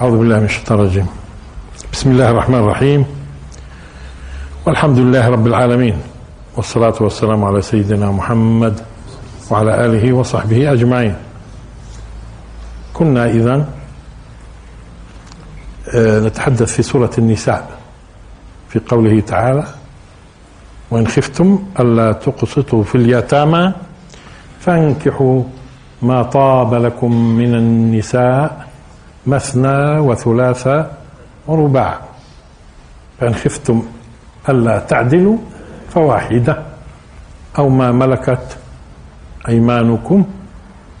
أعوذ بالله من الشيطان الرجيم. بسم الله الرحمن الرحيم. والحمد لله رب العالمين. والصلاة والسلام على سيدنا محمد وعلى آله وصحبه أجمعين. كنا إذا نتحدث في سورة النساء في قوله تعالى وإن خفتم ألا تقسطوا في اليتامى فانكحوا ما طاب لكم من النساء مثنى وثلاث ورباع. فإن خفتم ألا تعدلوا فواحدة. أو ما ملكت أيمانكم.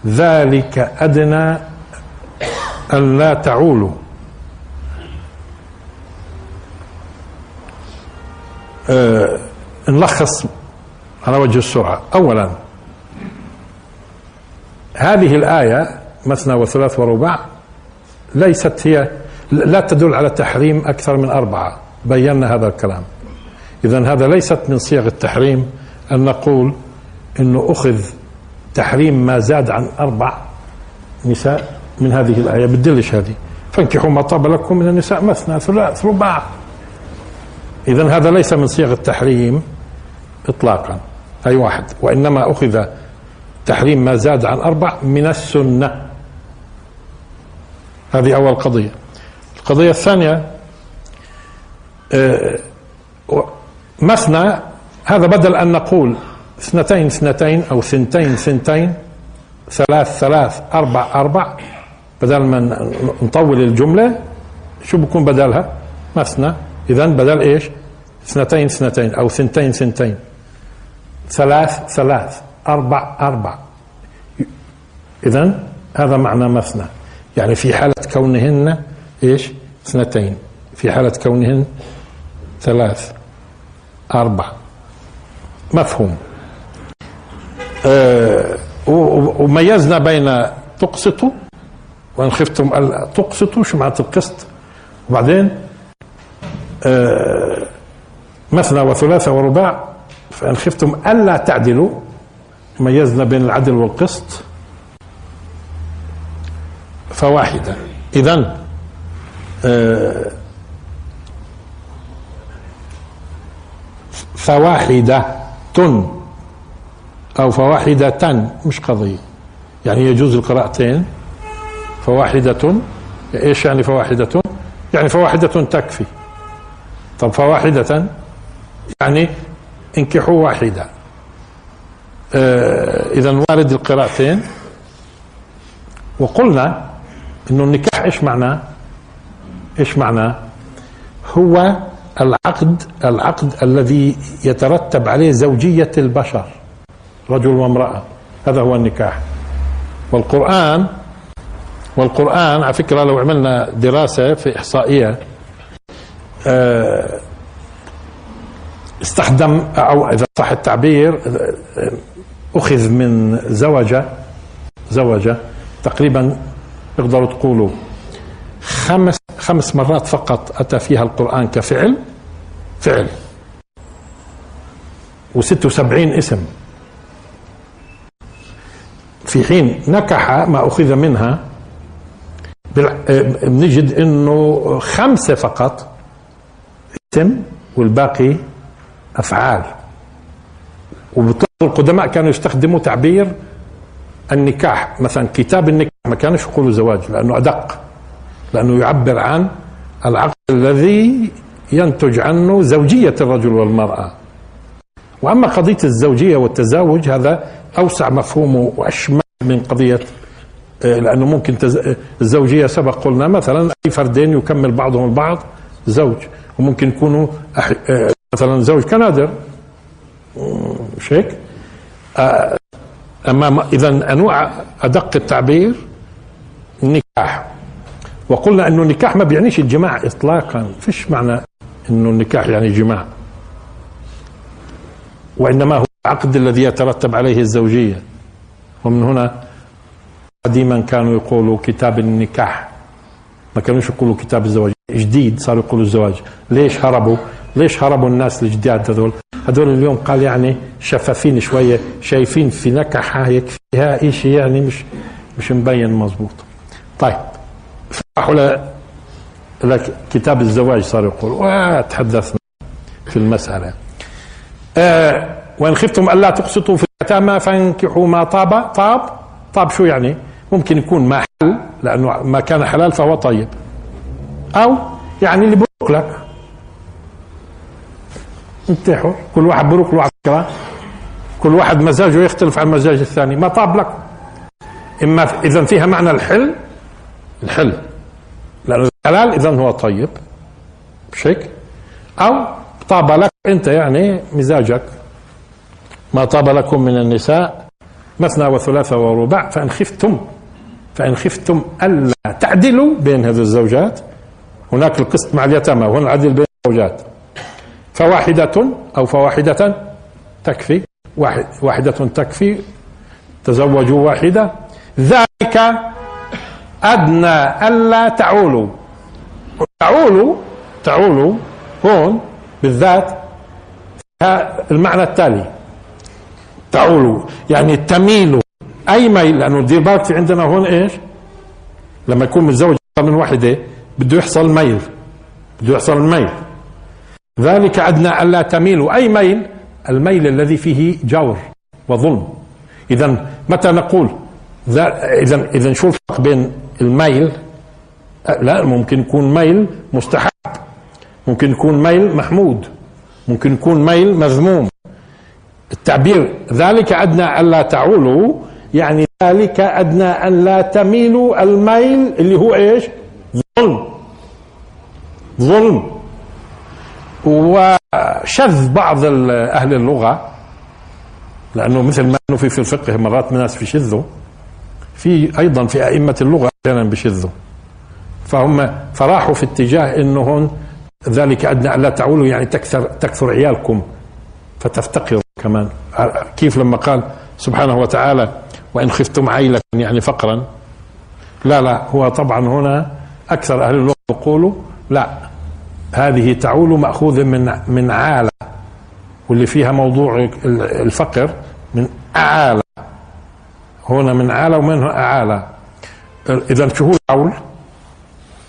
ذلك أدنى ألا تعولوا. أه نلخص على وجه السرعة. أولا هذه الآية مثنى وثلاث ورباع ليست هي لا تدل على تحريم أكثر من أربعة. بينا هذا الكلام. إذا هذا ليست من صيغ التحريم أن نقول أنه أخذ تحريم ما زاد عن أربع نساء من هذه الآية. بدلش هذه. فانكحوا ما طاب لكم من النساء مثنى ثلاث رباع إذا هذا ليس من صيغ التحريم إطلاقا. أي واحد. وإنما أخذ تحريم ما زاد عن أربع من السنة. هذه أول قضية. القضية الثانية مثنى هذا بدل أن نقول اثنتين اثنتين أو ثنتين ثنتين ثلاث ثلاث أربع أربع بدل ما نطول الجملة شو بكون بدلها؟ مثنى. إذا بدل إيش؟ اثنتين اثنتين أو ثنتين ثنتين. ثلاث ثلاث أربع أربع. إذا هذا معنى مثنى. يعني في حالة كونهن إيش؟ اثنتين. في حالة كونهن ثلاث أربع. مفهوم. أه وميزنا بين تقسطوا وإن خفتم ألا تقسطوا شو معنى القسط؟ وبعدين أه مثنى وثلاثة ورباع فإن خفتم ألا تعدلوا ميزنا بين العدل والقسط. فواحدة إذا أه فواحدة أو فواحدة مش قضية. يعني يجوز القراءتين. فواحدة إيش يعني فواحدة؟ يعني فواحدة تكفي. طب فواحدة يعني انكحوا واحدة. آه إذا وارد القراءتين. وقلنا إنه النكاح إيش معناه؟ إيش معناه؟ هو العقد العقد الذي يترتب عليه زوجية البشر رجل وامرأة هذا هو النكاح والقرآن والقرآن على فكرة لو عملنا دراسة في إحصائية استخدم أو إذا صح التعبير أخذ من زوجة زوجة تقريبا تقدروا تقولوا خمس خمس مرات فقط أتى فيها القرآن كفعل؟ فعل. و76 اسم. في حين نكح ما أخذ منها بنجد إنه خمسة فقط اسم والباقي أفعال. وبالطبع القدماء كانوا يستخدموا تعبير النكاح مثلا كتاب النكاح ما كانش يقولوا زواج لأنه أدق لأنه يعبر عن العقد الذي ينتج عنه زوجية الرجل والمرأة. وأما قضية الزوجية والتزاوج هذا أوسع مفهومه وأشمل من قضية لأنه ممكن الزوجية سبق قلنا مثلا أي فردين يكمل بعضهم البعض زوج. وممكن يكونوا مثلا زوج كنادر. مش هيك؟ أما إذا أنواع أدق التعبير النكاح وقلنا إنه النكاح ما بيعنيش الجماع اطلاقا فيش معنى إنه النكاح يعني جماع. وإنما هو العقد الذي يترتب عليه الزوجية. ومن هنا قديما كانوا يقولوا كتاب النكاح. ما كانوش يقولوا كتاب الزواج. جديد صاروا يقولوا الزواج. ليش هربوا؟ ليش هربوا الناس الجداد هذول؟ هذول اليوم قال يعني شفافين شوية شايفين في نكحة يكفيها إشي يعني مش مش مبين مزبوط طيب راحوا لك كتاب الزواج صار يقول وتحدثنا في المسألة. آه وإن خفتم ألا تقسطوا في اليتامى فانكحوا ما طاب طاب. طاب شو يعني؟ ممكن يكون ما حل لأنه ما كان حلال فهو طيب. أو يعني اللي بروك لك انتحوا كل واحد بروك له على كل واحد مزاجه يختلف عن مزاج الثاني. ما طاب لك. إما إذا فيها معنى الحل. الحل. لأنه حلال إذا هو طيب. هيك؟ أو طاب لك أنت يعني مزاجك. ما طاب لكم من النساء مثنى وثلاثة ورباع فإن خفتم فإن خفتم ألا تعدلوا بين هذه الزوجات. هناك القسط مع اليتامى وهنا العدل بين الزوجات. فواحدة أو فواحدة تكفي. واحد واحدة تكفي. تزوجوا واحدة. ذلك أدنى ألا تعولوا. تعولوا تعولوا هون بالذات المعنى التالي. تعولوا يعني تميلوا. أي ميل؟ لأنه دير بالك في عندنا هون إيش؟ لما يكون متزوج من وحده بده يحصل ميل. بده يحصل ميل. ذلك أدنى ألا تميلوا. أي ميل؟ الميل الذي فيه جور وظلم. اذا متى نقول اذا اذا شو الفرق بين الميل؟ لا ممكن يكون ميل مستحب. ممكن يكون ميل محمود. ممكن يكون ميل مذموم. التعبير ذلك أدنى ألا تعولوا يعني ذلك أدنى أن لا تميلوا الميل اللي هو إيش؟ ظلم. ظلم. وشذ بعض أهل اللغة لأنه مثل ما أنه في في الفقه مرات الناس بيشذوا في أيضا في أئمة اللغة أحيانا بيشذوا فهم فراحوا في اتجاه أنه هون ذلك أدنى ألا تعولوا يعني تكثر تكثر عيالكم فتفتقروا كمان. كيف لما قال سبحانه وتعالى وإن خفتم عيلة يعني فقرا. لا لا هو طبعا هنا أكثر أهل اللغة يقولوا لا هذه تعول مأخوذة من من عالة واللي فيها موضوع الفقر من أعالى هنا من عالة ومنه أعالى إذا شو هو العول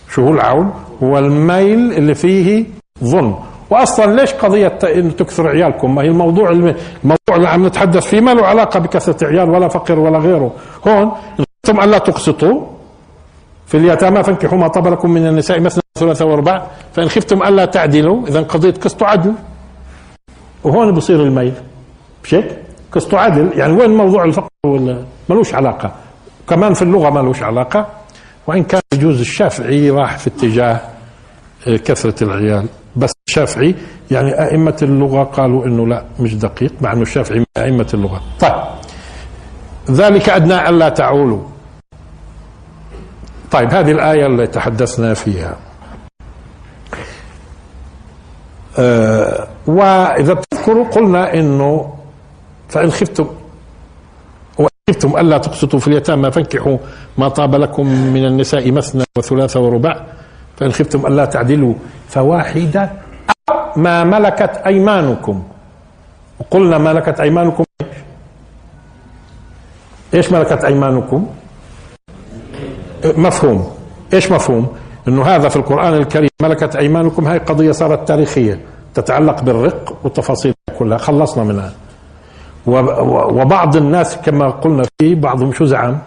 شو هو العول هو الميل اللي فيه ظلم. واصلا ليش قضية انه تكثر عيالكم؟ ما هي الموضوع الموضوع اللي عم نتحدث فيه ما له علاقة بكثرة عيال ولا فقر ولا غيره. هون أنتم ألا تقسطوا في اليتامى فانكحوا ما طاب لكم من النساء مثنى ثلاثة وارباع فإن خفتم ألا تعدلوا اذا قضية قسط عدل. وهون بصير الميل. مش هيك؟ قسط عدل يعني وين موضوع الفقر ولا ملوش علاقة. كمان في اللغة ملوش علاقة. وإن كان يجوز الشافعي راح في اتجاه كثرة العيال. بس الشافعي يعني أئمة اللغة قالوا أنه لا مش دقيق مع أنه الشافعي من أئمة اللغة. طيب. ذلك أدنى ألا تعولوا. طيب هذه الآية اللي تحدثنا فيها. آه وإذا تذكروا قلنا أنه فإن خفتم وإن خفتم ألا تقسطوا في اليتامى فانكحوا ما طاب لكم من النساء مثنى وثلاثة ورباع فإن خفتم ألا تعدلوا فواحدة أو ما ملكت أيمانكم. وقلنا ملكت أيمانكم إيش ملكت أيمانكم؟ مفهوم. إيش مفهوم؟ إنه هذا في القرآن الكريم ملكت أيمانكم هاي قضية صارت تاريخية. تتعلق بالرق والتفاصيل كلها خلصنا منها. وبعض الناس كما قلنا في بعضهم شو زعم؟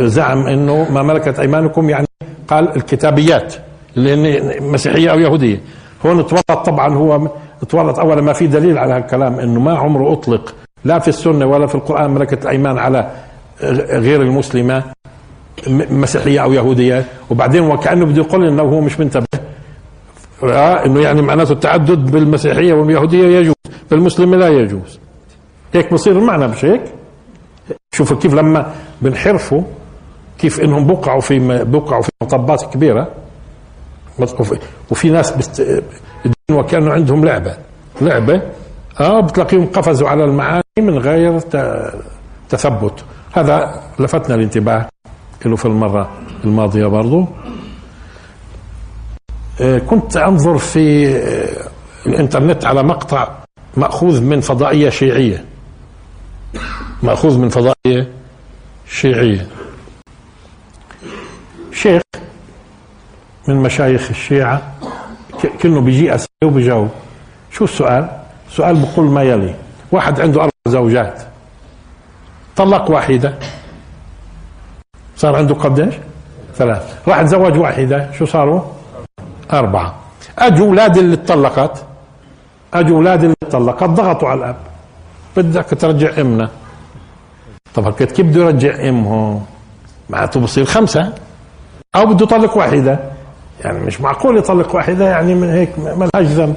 زعم إنه ما ملكت أيمانكم يعني قال الكتابيات اللي مسيحية أو يهودية. هون تورط طبعا هو تورط اولا ما في دليل على هالكلام إنه ما عمره أطلق لا في السنة ولا في القرآن ملكه الأيمان على غير المسلمة مسيحية أو يهودية. وبعدين وكانه بده يقول إنه هو مش منتبه. إنه يعني معناته التعدد بالمسيحية واليهودية يجوز بالمسلمه لا يجوز. هيك بصير المعنى مش هيك شوفوا كيف لما بنحرفوا كيف إنهم بقعوا في بقعوا في مطبات كبيرة. وفي ناس بست وكانوا عندهم لعبة. لعبة آه بتلاقيهم قفزوا على المعاني من غير تثبت. هذا لفتنا الانتباه له في المرة الماضية برضو. آه، كنت أنظر في آه، الإنترنت على مقطع مأخوذ من فضائية شيعية. مأخوذ من فضائية شيعية. شيخ من مشايخ الشيعة كأنه بيجي أسئلة وبجاوب شو السؤال؟ السؤال بقول ما يلي. واحد عنده أربع زوجات. طلق واحدة. صار عنده قديش؟ ثلاث. راح تزوج واحدة. شو صاروا؟ أربعة. أجوا أولاد اللي اتطلقت أجوا أولاد اللي اتطلقت ضغطوا على الأب. بدك ترجع أمنا. طب كيف بده يرجع أمه؟ معناته بصير خمسة. أو بده يطلق واحدة. يعني مش معقول يطلق واحدة يعني من هيك ما لهاش ذنب.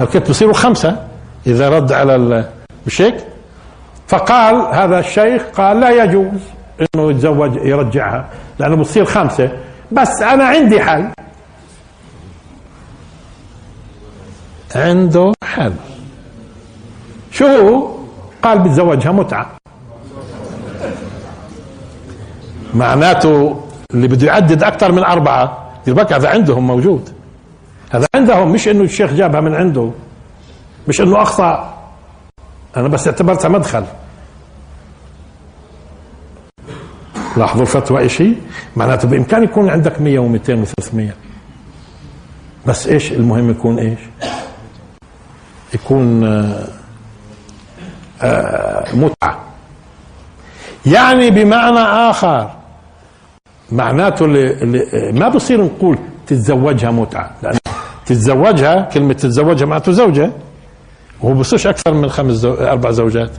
هلكت بصيروا خمسة. إذا رد على مش هيك؟ فقال هذا الشيخ قال لا يجوز إنه يتزوج يرجعها لأنه بتصير خمسة. بس أنا عندي حل. عنده حل شو هو؟ قال بتزوجها متعة. معناته اللي بده يعدد أكثر من أربعة يبقى هذا عندهم موجود. هذا عندهم مش إنه الشيخ جابها من عنده مش إنه أخطأ. أنا بس اعتبرتها مدخل. لاحظوا الفتوى إشي معناته بإمكان يكون عندك 100 و200 و300 بس إيش المهم يكون إيش؟ يكون متعة. يعني بمعنى آخر معناته اللي, اللي ما بصير نقول تتزوجها متعة لأن تتزوجها كلمة تتزوجها معناته زوجة وهو بصيرش أكثر من خمس زو... أربع زوجات.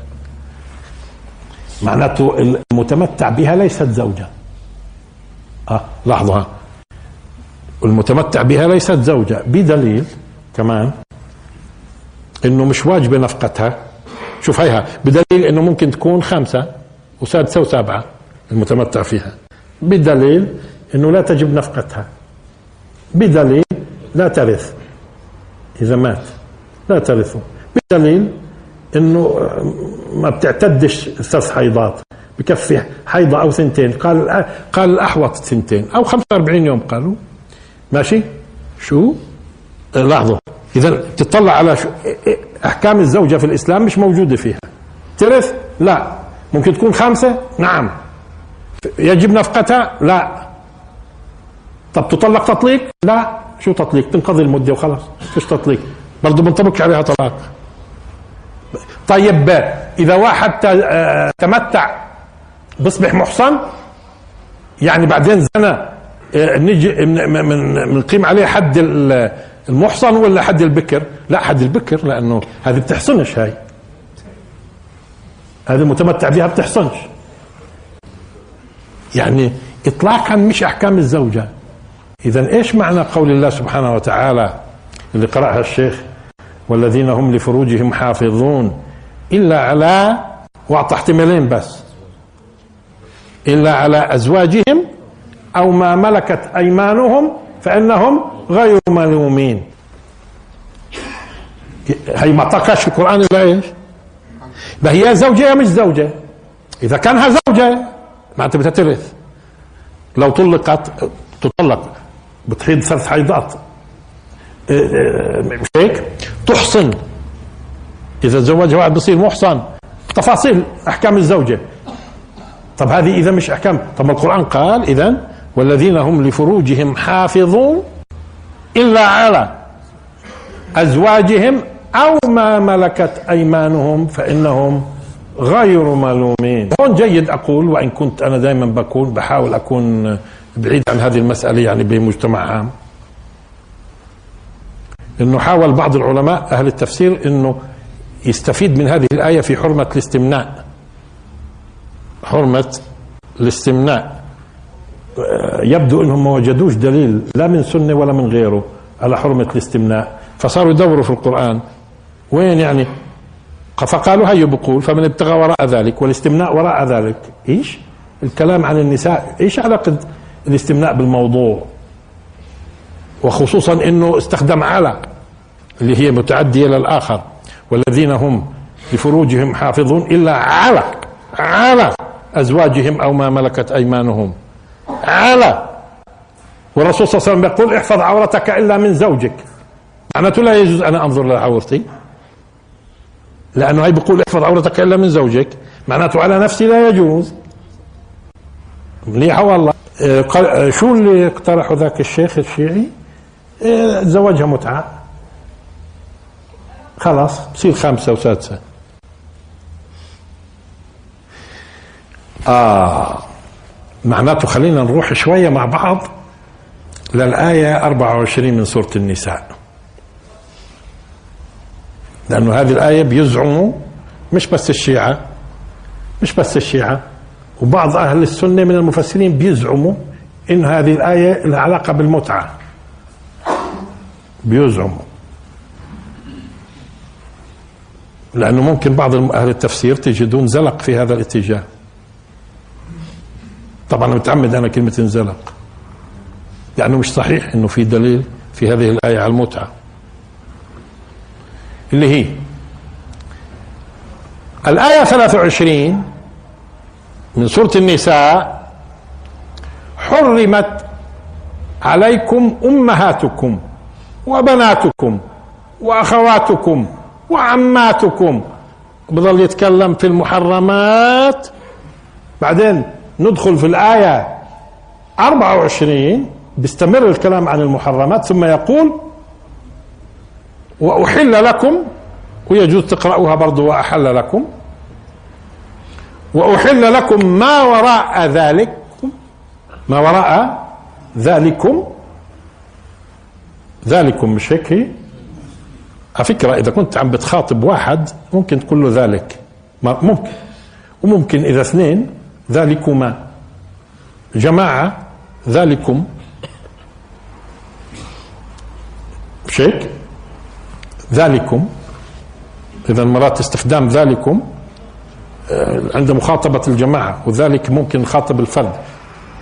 معناته المتمتع بها ليست زوجة. آه لحظة. المتمتع بها ليست زوجة بدليل كمان إنه مش واجبة نفقتها. شوف هيها بدليل إنه ممكن تكون خمسة وسادسة وسابعة المتمتع فيها. بدليل إنه لا تجب نفقتها. بدليل لا ترث. إذا مات لا ترثه. بدليل إنه ما بتعتدش ثلاث حيضات بكفي حيضة أو ثنتين. قال قال الأحوط ثنتين أو 45 يوم قالوا. ماشي؟ شو؟ لاحظوا اذا تطلع على أحكام الزوجة في الإسلام مش موجودة فيها. ترث لا. ممكن تكون خامسه نعم. يجب نفقتها؟ لا. طب تطلق تطليق؟ لا. شو تطليق؟ تنقضي المدة وخلاص. فيش تطليق. برضه بنطبق عليها طلاق. طيب إذا واحد تمتع بيصبح محصن يعني بعدين زنى نجي بنقيم عليه حد المحصن ولا حد البكر؟ لا حد البكر لأنه هذه بتحصنش هاي. هذه المتمتع بها بتحصنش. يعني اطلاقا مش أحكام الزوجة. اذا إيش معنى قول الله سبحانه وتعالى اللي قرأها الشيخ؟ والذين هم لفروجهم حافظون. إلا على وأعطى احتمالين بس. إلا على أزواجهم أو ما ملكت أيمانهم فإنهم غير ملومين. هي ما القرآن إلا إيش؟ ما هي زوجة مش زوجة؟ إذا كانها زوجة معناتها بدها ترث لو طلقت تطلق بتحيض ثلاث حيضات. إيه، إيه، مش هيك؟ تحصن. إذا تزوجها واحد بصير محصن. تفاصيل أحكام الزوجة. طب هذه إذا مش أحكام. طب القرآن قال اذا والذين هم لفروجهم حافظون إلا على أزواجهم أو ما ملكت أيمانهم فإنهم غير ملومين. هون جيد أقول وإن كنت أنا دائما بكون بحاول أكون بعيد عن هذه المسألة يعني بمجتمع عام. إنه حاول بعض العلماء أهل التفسير إنه يستفيد من هذه الآية في حرمة الاستمناء. حرمة الاستمناء. يبدو إنهم ما وجدوش دليل لا من سنة ولا من غيره على حرمة الاستمناء. فصاروا يدوروا في القرآن. وين يعني؟ فقالوا هيا بقول فمن ابتغى وراء ذلك والاستمناء وراء ذلك إيش؟ الكلام عن النساء إيش علاقة الاستمناء بالموضوع؟ وخصوصا إنه استخدم على اللي هي متعدية للاخر والذين هم لفروجهم حافظون إلا على على أزواجهم أو ما ملكت أيمانهم. على والرسول صلى الله عليه وسلم يقول احفظ عورتك إلا من زوجك. معناته لا يجوز أنا أنظر لعورتي لأنه هي بيقول احفظ عورتك إلا من زوجك. معناته على نفسي لا يجوز. مليحة والله. آه، آه، شو اللي اقترحه ذاك الشيخ الشيعي؟ آه، زواجها متعة. خلاص بصير خامسة وسادسة. آه. معناته خلينا نروح شوية مع بعض للآية 24 من سورة النساء. لأنه هذه الآية بيزعموا مش بس الشيعة مش بس الشيعة وبعض أهل السنة من المفسرين بيزعموا إن هذه الآية لها علاقة بالمتعة. بيزعموا. لأنه ممكن بعض أهل التفسير تجدون زلق في هذا الاتجاه. طبعا متعمد أنا كلمة انزلق. لأنه مش صحيح أنه في دليل في هذه الآية على المتعة. اللي هي الآية 23 من سورة النساء حرمت عليكم أمهاتكم وبناتكم وأخواتكم وعماتكم. بظل يتكلم في المحرمات. بعدين ندخل في الآية 24 بيستمر الكلام عن المحرمات ثم يقول وأحل لكم ويجوز تقرأوها برضو وأحل لكم وأحل لكم ما وراء ذلك ما وراء ذلكم؟ ذلكم مش هيك؟ هي على فكرة إذا كنت عم بتخاطب واحد ممكن تقول له ذلك. ممكن. وممكن إذا اثنين ذلكما. جماعة ذلكم. مش هيك ذلكم. إذا مرات استخدام ذلكم آه، عند مخاطبة الجماعة وذلك ممكن نخاطب الفرد.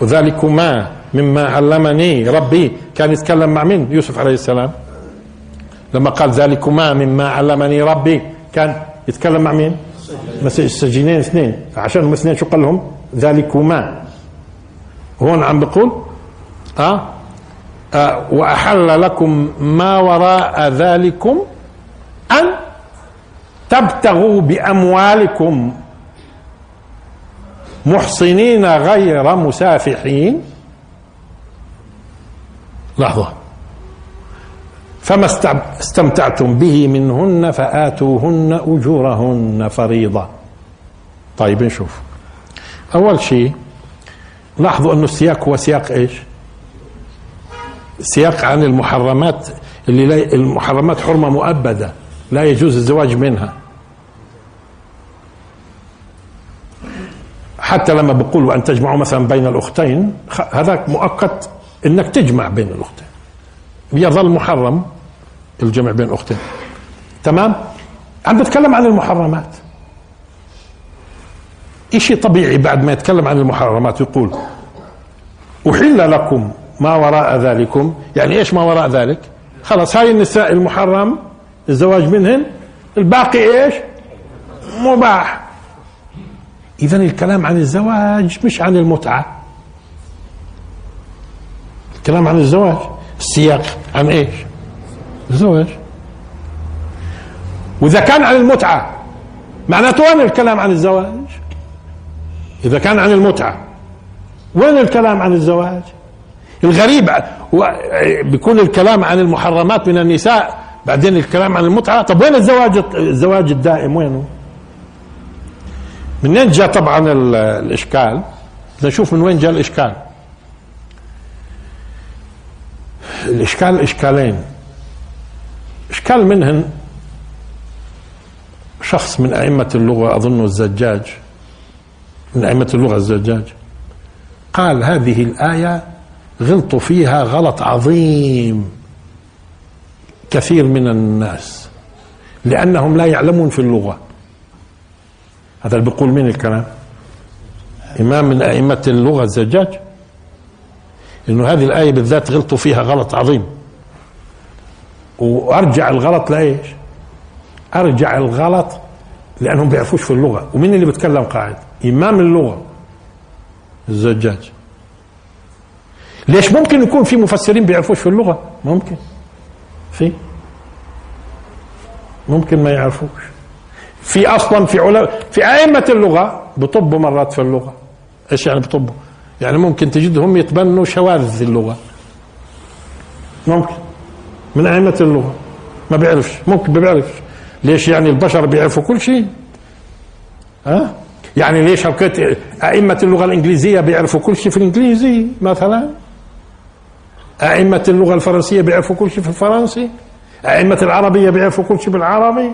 وذلكما مما علمني ربي كان يتكلم مع مين؟ يوسف عليه السلام. لما قال ذلكما مما علمني ربي كان يتكلم مع مين؟ السجينين اثنين. عشان هم اثنين شو قال لهم؟ ذلكما. هون عم بقول آه, آه وأحل لكم ما وراء ذلكم أن تبتغوا بأموالكم. محصنين غير مسافحين. لحظة. فما استمتعتم به منهن فآتوهن أجورهن فريضة. طيب نشوف. أول شيء لاحظوا أنه السياق هو سياق إيش؟ سياق عن المحرمات اللي المحرمات حرمة مؤبدة لا يجوز الزواج منها. حتى لما بقولوا أن تجمعوا مثلا بين الأختين هذاك مؤقت أنك تجمع بين الأختين. يظل محرم. الجمع بين أختين. تمام؟ عم بتكلم عن المحرمات. إشي طبيعي بعد ما يتكلم عن المحرمات يقول أحل لكم ما وراء ذلكم. يعني إيش ما وراء ذلك؟ خلاص هاي النساء المحرم الزواج منهن الباقي إيش؟ مباح. إذا الكلام عن الزواج مش عن المتعة. الكلام عن الزواج. السياق عن إيش؟ الزواج وإذا كان عن المتعة معناته وين الكلام عن الزواج؟ إذا كان عن المتعة وين الكلام عن الزواج؟ الغريب بيكون الكلام عن المحرمات من النساء بعدين الكلام عن المتعة. طب وين الزواج الزواج الدائم؟ وينه؟ منين جاء طبعا الإشكال؟ نشوف من وين جاء الإشكال. الإشكال إشكالين. إشكال منهن شخص من أئمة اللغة أظن الزجاج من أئمة اللغة الزجاج قال هذه الآية غلطوا فيها غلط عظيم كثير من الناس لأنهم لا يعلمون في اللغة. هذا اللي بيقول مين الكلام؟ إمام من أئمة اللغة الزجاج؟ إنه هذه الآية بالذات غلطوا فيها غلط عظيم. وأرجع الغلط لإيش؟ أرجع الغلط لأنهم بيعرفوش في اللغة. ومين اللي بيتكلم قاعد؟ إمام اللغة. الزجاج. ليش ممكن يكون في مفسرين بيعرفوش في اللغة؟ ممكن. في. ممكن ما يعرفوش. في أصلا في علماء في أئمة اللغة بطبوا مرات في اللغة. إيش يعني بطبوا؟ يعني ممكن تجدهم يتبنوا شواذ اللغة. ممكن. من أئمة اللغة. ما بيعرفش. ممكن ما بيعرفش. ليش يعني البشر بيعرفوا كل شيء؟ ها؟ يعني ليش هلقيت أئمة اللغة الإنجليزية بيعرفوا كل شيء في الإنجليزي مثلا؟ أئمة اللغة الفرنسية بيعرفوا كل شيء في الفرنسي؟ أئمة العربية بيعرفوا كل شيء بالعربي؟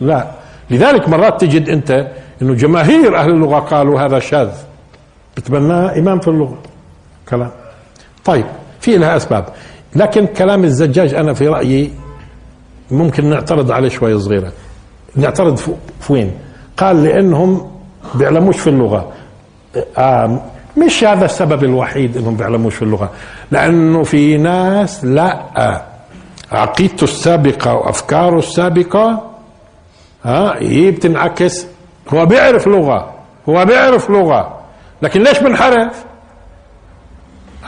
لا. لذلك مرات تجد أنت أنه جماهير أهل اللغة قالوا هذا شاذ. بتبناه إمام في اللغة. كلام. طيب في لها أسباب. لكن كلام الزجاج أنا في رأيي ممكن نعترض عليه شوية صغيرة. نعترض في وين قال لأنهم بيعلموش في اللغة. آه مش هذا السبب الوحيد إنهم بيعلموش في اللغة. لأنه في ناس لا. عقيدته السابقة وأفكاره السابقة ها هي بتنعكس. هو بيعرف لغة. هو بيعرف لغة. لكن ليش بنحرف؟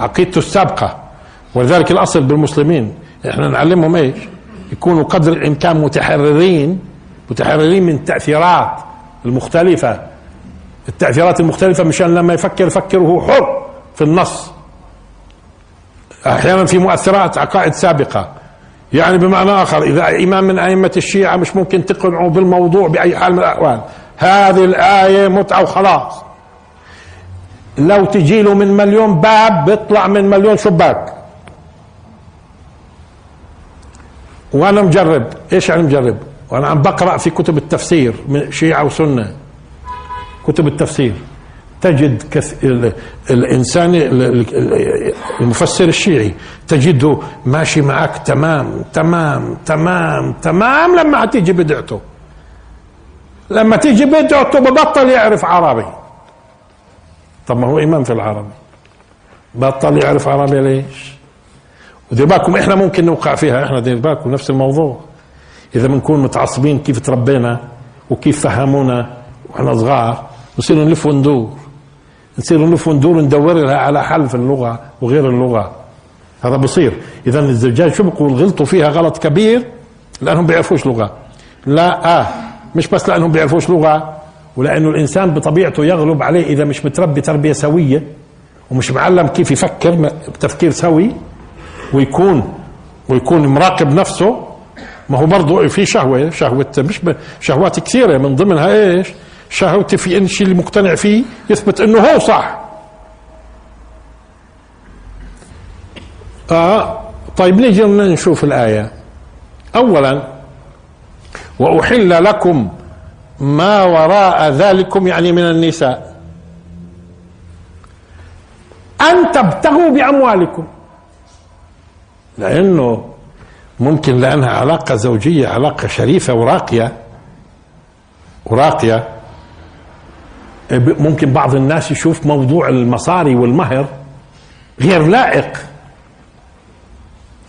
عقيدته السابقة. ولذلك الأصل بالمسلمين إحنا نعلمهم إيش؟ يكونوا قدر الامكان متحررين متحررين من التأثيرات المختلفة. التأثيرات المختلفة مشان لما يفكر يفكر وهو حر في النص. أحيانا في مؤثرات عقائد سابقة. يعني بمعنى آخر إذا إمام من أئمة الشيعة مش ممكن تقنعوا بالموضوع بأي حال من الأحوال. هذه الآية متعة وخلاص. لو تجي له من مليون باب بيطلع من مليون شباك. وأنا مجرب. إيش يعني مجرب؟ وأنا عم بقرأ في كتب التفسير من شيعة وسنة. كتب التفسير. تجد كث... الإنسان المفسر الشيعي تجده ماشي معك تمام تمام تمام تمام لما تيجي بدعته. لما تيجي بدعته ببطل يعرف عربي. طب ما هو امام في العربي. بطل يعرف عربي ليش؟ ودير بالكم إحنا ممكن نوقع فيها إحنا دير بالكم نفس الموضوع. إذا بنكون متعصبين كيف تربينا وكيف فهمونا وإحنا صغار نصير نلف وندور. نصير نلف وندور ندور لها على حل في اللغة وغير اللغة. هذا بصير. إذا الزجاج شو بقول غلطوا فيها غلط كبير لأنهم بيعرفوش لغة. لا آه مش بس لأنهم بيعرفوش لغة ولأنه الإنسان بطبيعته يغلب عليه إذا مش متربي تربية سوية ومش معلم كيف يفكر بتفكير سوي. ويكون ويكون مراقب نفسه. ما هو برضه في شهوة شهوة مش شهوات كثيرة. من ضمنها إيش؟ شهوتي في إن الشيء اللي مقتنع فيه يثبت إنه هو صح. آه طيب نيجي نشوف الآية. أولا وأحل لكم ما وراء ذلكم يعني من النساء. أن تبتغوا بأموالكم. لأنه ممكن لأنها علاقة زوجية علاقة شريفة وراقية. وراقية. ممكن بعض الناس يشوف موضوع المصاري والمهر غير لائق.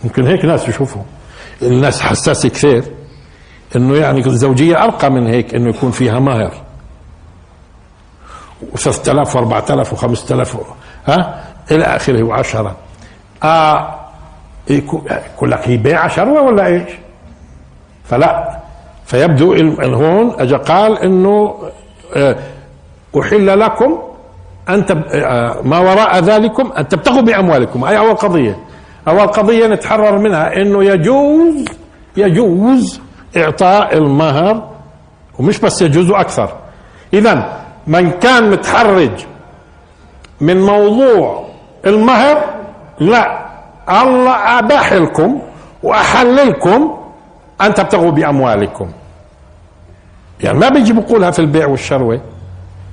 ممكن هيك ناس يشوفوا الناس حساسة كثير إنه يعني الزوجية أرقى من هيك إنه يكون فيها مهر. و3000 و4000 و5000 ها؟ إلى آخره وعشرة. آه يقول لك هي بيع شروة ولا إيش؟ فلا. فيبدو هون اجى قال إنه آه أحل لكم تب... آه، ما وراء ذلكم أن تبتغوا بأموالكم. أي أول قضية. أول قضية نتحرر منها أنه يجوز يجوز إعطاء المهر ومش بس يجوز أكثر إذا من كان متحرج من موضوع المهر لا. الله أباح لكم وأحل لكم أن تبتغوا بأموالكم. يعني ما بيجي بقولها في البيع والشروة.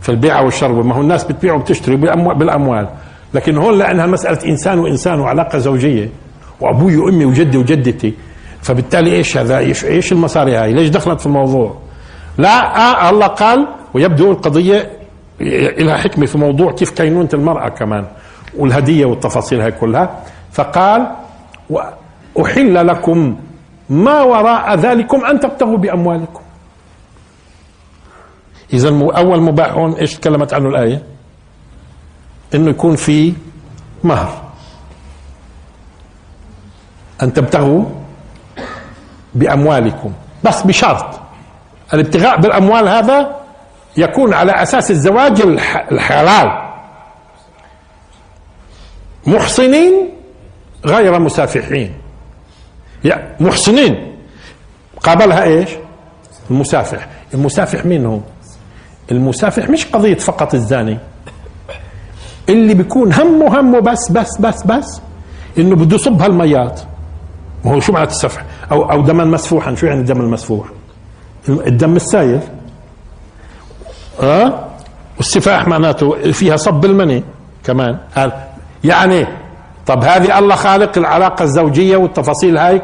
في البيع والشرب ما هو الناس بتبيع وبتشتري بالأموال. لكن هون لأنها مسألة إنسان وإنسان وعلاقة زوجية. وأبوي وأمي وجدي وجدتي. فبالتالي إيش هذا؟ إيش إيش المصاري هاي؟ ليش دخلت في الموضوع؟ لا آه الله قال ويبدو القضية لها حكمة في موضوع كيف كينونة المرأة كمان. والهدية والتفاصيل هاي كلها. فقال وأحل لكم ما وراء ذلكم أن تبتغوا بأموالكم. إذا أول مباح هون إيش تكلمت عنه الآية؟ إنه يكون في مهر. أن تبتغوا بأموالكم. بس بشرط. الابتغاء بالأموال هذا يكون على أساس الزواج الحلال. محصنين غير مسافحين. يا محسنين. قابلها إيش؟ المسافح. المسافح مين هو؟ المسافح مش قضية فقط الزاني. اللي بيكون همه همه بس بس بس بس إنه بده يصب هالميات. ما هو شو معنى السفح؟ أو أو دما مسفوحا. شو يعني الدم المسفوح؟ الدم السايل آه؟ والسفاح معناته فيها صب المني كمان. يعني طب هذه الله خالق العلاقة الزوجية والتفاصيل هاي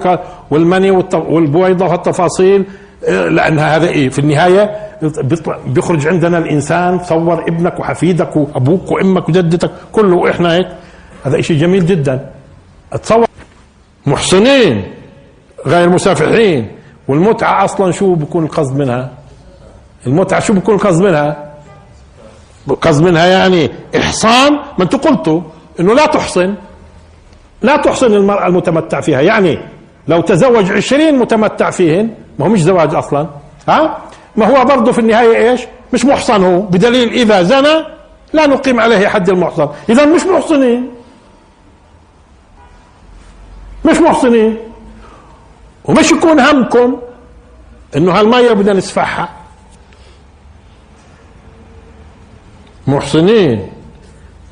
والمني والبويضة والتفاصيل لأنها هذا إيه؟ في النهاية بيخرج عندنا الإنسان صور ابنك وحفيدك وأبوك وأمك وجدتك كله وإحنا هيك. هذا إشي جميل جدا. تصور محسنين غير مسافحين. والمتعة أصلا شو بكون القصد منها؟ المتعة شو بكون القصد منها؟ القصد منها يعني إحصان ما أنتم قلتوا إنه لا تحصن لا تحصن المرأة المتمتع فيها. يعني لو تزوج عشرين متمتع فيهن ما هو مش زواج أصلا. ها؟ ما هو برضه في النهاية إيش؟ مش محصن هو. بدليل إذا زنى لا نقيم عليه حد المحصن. إذا مش محصنين. مش محصنين. ومش يكون همكم إنه هالمية بدنا نسفحها. محصنين.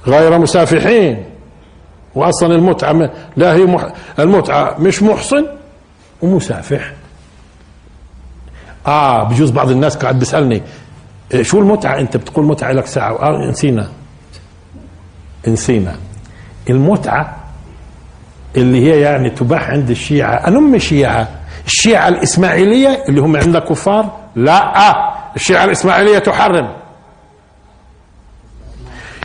غير مسافحين. واصلا المتعة لا هي مح... المتعة مش محصن ومسافح. آه بجوز بعض الناس قاعد بيسألني إيه، شو المتعة؟ أنت بتقول متعة لك ساعة. آه نسينا. نسينا. المتعة اللي هي يعني تباح عند الشيعة. أنا ام الشيعه الشيعة الإسماعيلية اللي هم عندنا كفار لا. الشيعة الإسماعيلية تحرم.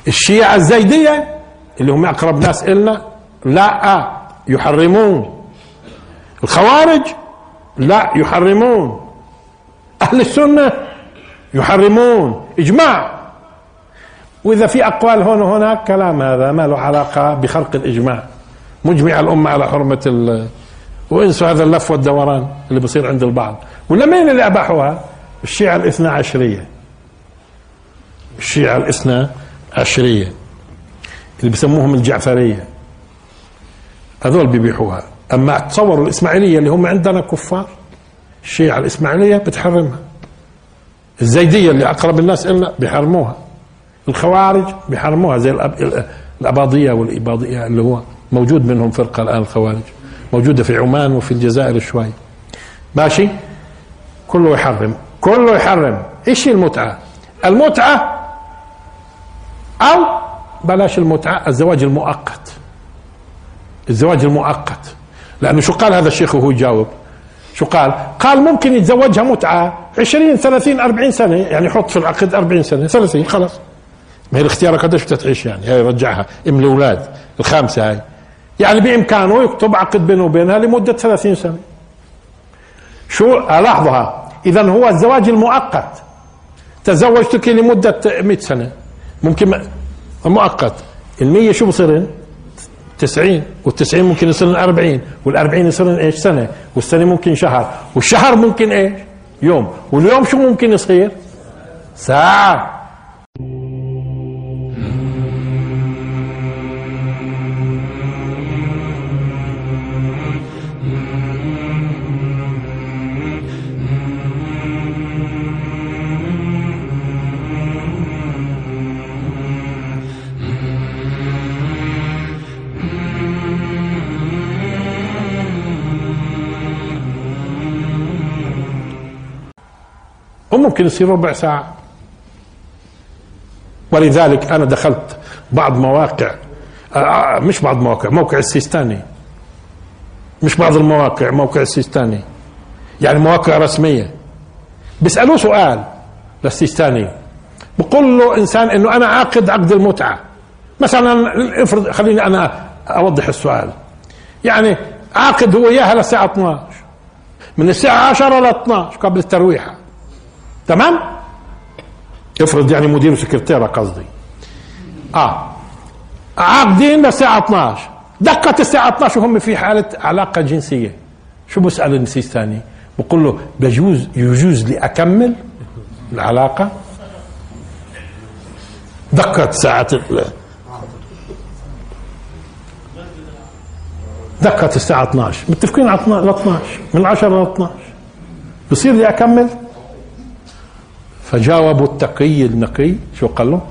الشيعة الزيدية اللي هم أقرب ناس إلنا لا يحرمون. الخوارج لا يحرمون. أهل السنة يحرمون. إجماع. وإذا في أقوال هون وهناك كلام هذا ما له علاقة بخرق الإجماع. مجمع الأمة على حرمة ال وإنسوا هذا اللف والدوران اللي بصير عند البعض. ولا مين اللي أباحوها؟ الشيعة الإثنى عشرية. الشيعة الإثنى عشرية. اللي بسموهم الجعفرية. هذول بيبيحوها. أما تصوروا الإسماعيلية اللي هم عندنا كفار الشيعة الإسماعيلية بتحرمها. الزيدية اللي أقرب الناس إلنا بيحرموها. الخوارج بيحرموها زي الأباضية والإباضية اللي هو موجود منهم فرقة الآن الخوارج. موجودة في عمان وفي الجزائر شوي. ماشي؟ كله يحرم. كله يحرم. إيش المتعة؟ المتعة أو بلاش المتعة الزواج المؤقت. الزواج المؤقت. لأنه شو قال هذا الشيخ وهو يجاوب؟ شو قال؟ قال ممكن يتزوجها متعة 20 30 40 سنة. يعني يحط في العقد 40 سنة 30 خلاص. ما هي الاختيار قديش بدها تعيش يعني؟ هي رجعها. ام الأولاد الخامسة هاي. يعني بإمكانه يكتب عقد بينه وبينها لمدة 30 سنة. شو؟ لاحظها اذا هو الزواج المؤقت. تزوجتك لمدة 100 سنة. ممكن مؤقت المية شو بصيرن 90 وال90 ممكن يصيرن 40 وال40 يصيرن إيش؟ سنة والسنة ممكن شهر والشهر ممكن إيش؟ يوم واليوم شو ممكن يصير؟ ساعة. وممكن يصير ربع ساعة. ولذلك أنا دخلت بعض مواقع آه، آه، مش بعض مواقع موقع السيستاني. مش بعض المواقع موقع السيستاني. يعني مواقع رسمية. بيسألوه سؤال للسيستاني. بقول له إنسان إنه أنا عاقد عقد المتعة. مثلا افرض خليني أنا أوضح السؤال. يعني عاقد هو إياها للساعة 12 من الساعة 10 ل 12 قبل الترويحة. تمام؟ افرض يعني مدير وسكرتيرة قصدي. آه. عاقدين للساعة 12 دقت الساعة 12 وهم في حالة علاقة جنسية. شو بسأل النسيس ثاني؟ بقول له بجوز يجوز لي أكمل العلاقة؟ دقت ساعة دقت الساعة 12 متفقين على 12 من 10 ل 12 بصير لي أكمل؟ فجاوبوا التقي النقي شو قال له؟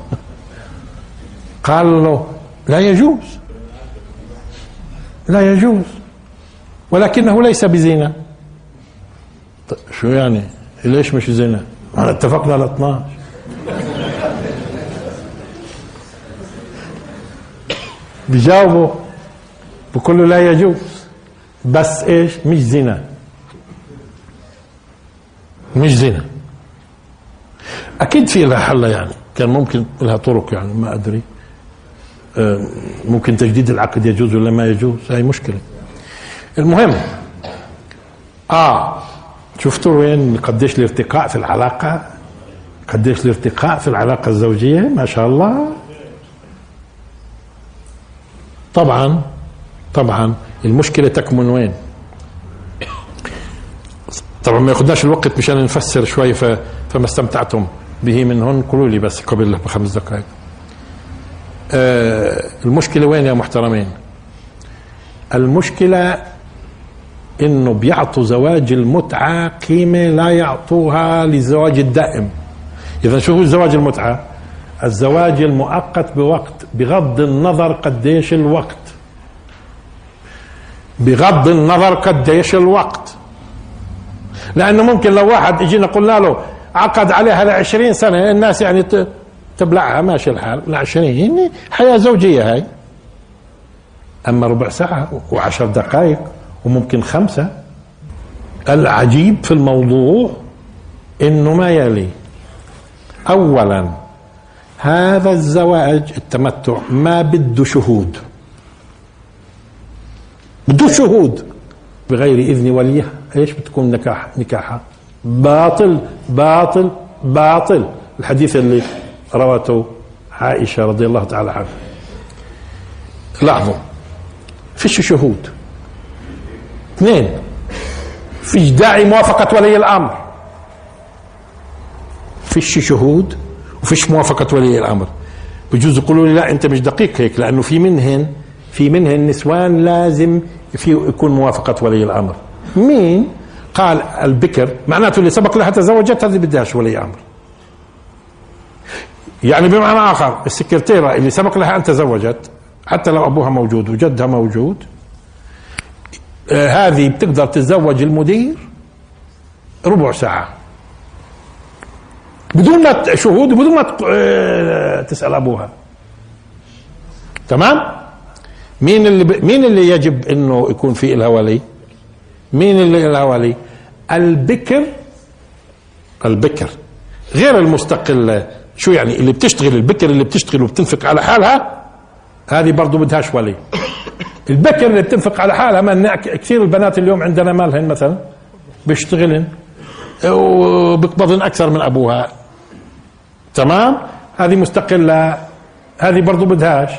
قال له لا يجوز. لا يجوز. ولكنه ليس بزنا. طيب شو يعني؟ ليش مش زنا؟ إحنا اتفقنا على 12 بجاوبه بقول له لا يجوز. بس إيش؟ مش زنا. مش زنا. أكيد في لها حل يعني. كان ممكن لها طرق يعني ما أدري. آه، ممكن تجديد العقد يجوز ولا ما يجوز؟ هاي مشكلة. المهم آه شفتوا وين؟ قديش الارتقاء في العلاقة؟ قديش الارتقاء في العلاقة الزوجية؟ ما شاء الله. طبعا طبعا المشكلة تكمن وين؟ طبعا ما ياخذناش الوقت مشان نفسر شوي فما استمتعتم. به منهن قولوا لي بس قبل بخمس دقائق. آه المشكلة وين يا محترمين؟ المشكلة إنه بيعطوا زواج المتعة قيمة لا يعطوها للزواج الدائم. إذا شو هو الزواج المتعة؟ الزواج المؤقت بوقت بغض النظر قديش الوقت. بغض النظر قديش الوقت. لأنه ممكن لو واحد اجينا قلنا له عقد عليها ل 20 سنة. الناس يعني تبلعها. ماشي الحال. ل 20 يعني حياة زوجية هاي. أما ربع ساعة وعشر دقائق وممكن خمسة. العجيب في الموضوع إنه ما يلي. اولا هذا الزواج التمتع ما بده شهود. بده شهود. بغير إذن وليها إيش بتكون نكاح نكاحها؟ باطل باطل باطل. الحديث اللي روته عائشة رضي الله تعالى عنها. لاحظوا فيش شهود؟ اثنين. فيش داعي موافقة ولي الأمر. فيش شهود؟ وفيش موافقة ولي الأمر. بجوز يقولوا لي لا أنت مش دقيق هيك لأنه في منهن في منهن نسوان لازم في يكون موافقة ولي الأمر. مين؟ قال البكر معناته اللي سبق لها تزوجت هذه بدهاش ولي أمر. يعني بمعنى آخر السكرتيرة اللي سبق لها أن تزوجت حتى لو أبوها موجود وجدها موجود آه هذه بتقدر تتزوج المدير ربع ساعة. بدون ما شهود وبدون ما آه تسأل أبوها. تمام؟ مين اللي ب... مين اللي يجب إنه يكون في لها ولي؟ مين اللي لها ولي البكر البكر. غير المستقلة شو يعني؟ اللي بتشتغل البكر اللي بتشتغل وبتنفق على حالها هذه برضه بدهاش ولي البكر اللي بتنفق على حالها ما كثير البنات اليوم عندنا مالهن مثلا بيشتغلن وبقبضن أكثر من أبوها. تمام؟ هذه مستقلة هذه برضه بدهاش.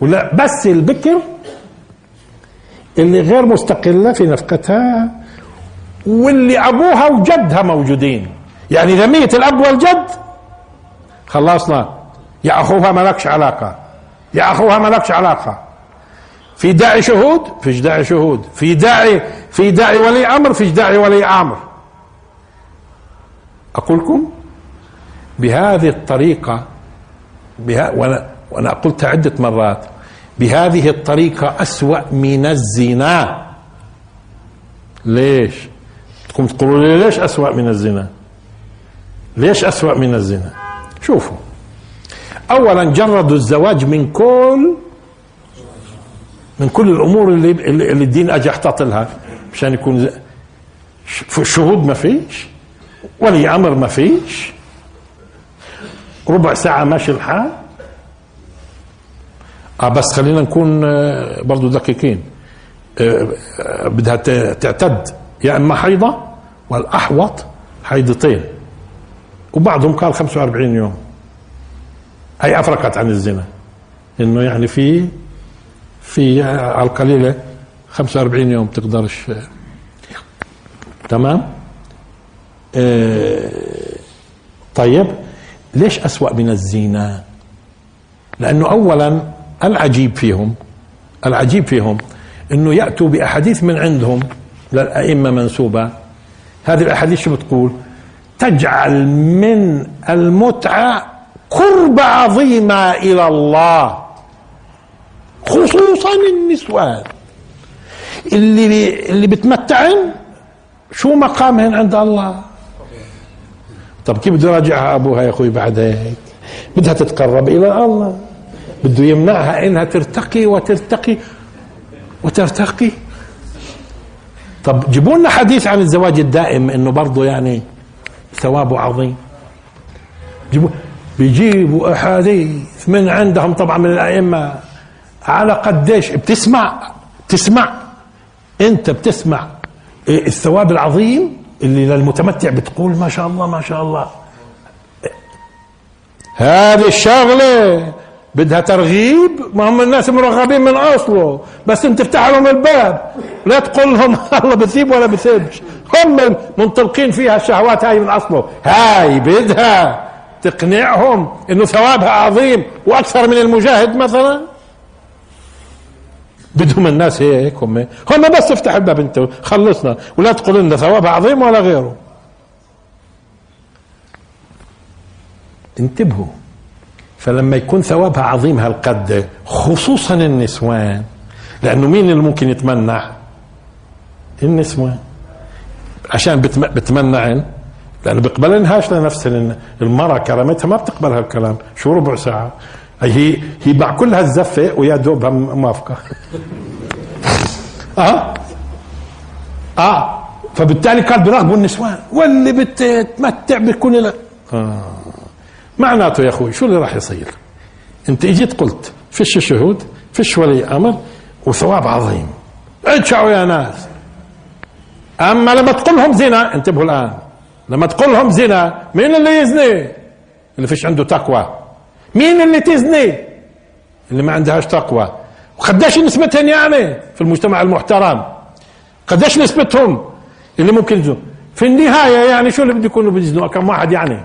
ولا بس البكر اللي غير مستقلة في نفقتها واللي أبوها وجدها موجودين. يعني إذا ميت الأب والجد خلصنا. يا أخوها مالكش علاقة. يا أخوها مالكش علاقة. في داعي شهود فيش داعي شهود. في داعي في داعي ولي أمر فيش داعي ولي أمر. أقول لكم بهذه الطريقة بها وأنا وأنا قلتها عدة مرات. بهذه الطريقة أسوأ من الزنا. ليش؟ تقوم تقولوا لي ليش أسوأ من الزنا؟ ليش أسوأ من الزنا؟ شوفوا. أولا جردوا الزواج من كل من كل الأمور اللي, اللي الدين أجى احتاط لها مشان يكون شهود ما فيش ولي أمر ما فيش. ربع ساعة ماشي الحال. آه بس خلينا نكون آه، برضو دقيقين. آه، آه، بدها تعتد يا إما حيضة والأحوط حيضتين. وبعضهم قال 45 يوم. هي أفرقت عن الزنا. إنه يعني في في على القليلة 45 يوم تقدرش تمام؟ طيب ليش أسوأ من الزنا؟ لأنه أولا العجيب فيهم العجيب فيهم إنه يأتوا بأحاديث من عندهم للأئمة منسوبة. هذه الأحاديث شو بتقول؟ تجعل من المتعة قرب عظيمة إلى الله خصوصا النسوان اللي اللي بتمتعن شو مقامهن عند الله؟ طب كيف بده يراجعها أبوها يا أخوي بعد هيك بدها تتقرب إلى الله. بده يمنعها إنها ترتقي وترتقي وترتقي. طب جيبوا لنا حديث عن الزواج الدائم إنه برضه يعني ثوابه عظيم. جيبوا بيجيبوا أحاديث من عندهم طبعا من الأئمة على قديش. بتسمع تسمع أنت بتسمع. الثواب العظيم اللي للمتمتع بتقول ما شاء الله ما شاء الله. هذه الشغلة بدها ترغيب؟ ما هم الناس مرغبين من أصله. بس انت تفتح لهم الباب. لا تقول لهم الله بثيب ولا بثيبش هم منطلقين فيها الشهوات هاي من أصله. هاي بدها تقنعهم إنه ثوابها عظيم وأكثر من المجاهد مثلا. بدهم الناس هيك هم. هم بس افتح الباب انت خلصنا. ولا تقول لنا ثوابها عظيم ولا غيره. انتبهوا. فلما يكون ثوابها عظيم هالقد خصوصا النسوان. لأنه مين اللي ممكن يتمنع؟ النسوان. عشان بتمنعن لأنه بيقبلنهاش لنفسها المرأة كرامتها ما بتقبل هالكلام شو ربع ساعة؟ هي هي مع كل هالزفة ويا دوبها موافقة. آه؟ آه. فبالتالي كان بيراقبوا النسوان. واللي بتتمتع بيكون لك آه. معناته يا أخوي شو اللي راح يصير؟ أنت إجيت قلت فيش شهود فيش ولي أمر وثواب عظيم. ادشعوا يا ناس. أما لما تقول لهم زنا انتبهوا الآن. لما تقول لهم زنا مين اللي يزني؟ اللي فيش عنده تقوى. مين اللي تزني؟ اللي ما عندهاش تقوى. وقديش نسبتهم يعني في المجتمع المحترم؟ قديش نسبتهم؟ اللي ممكن يزنوا. في النهاية يعني شو اللي بده يكونوا بيزنوا؟ كم واحد يعني؟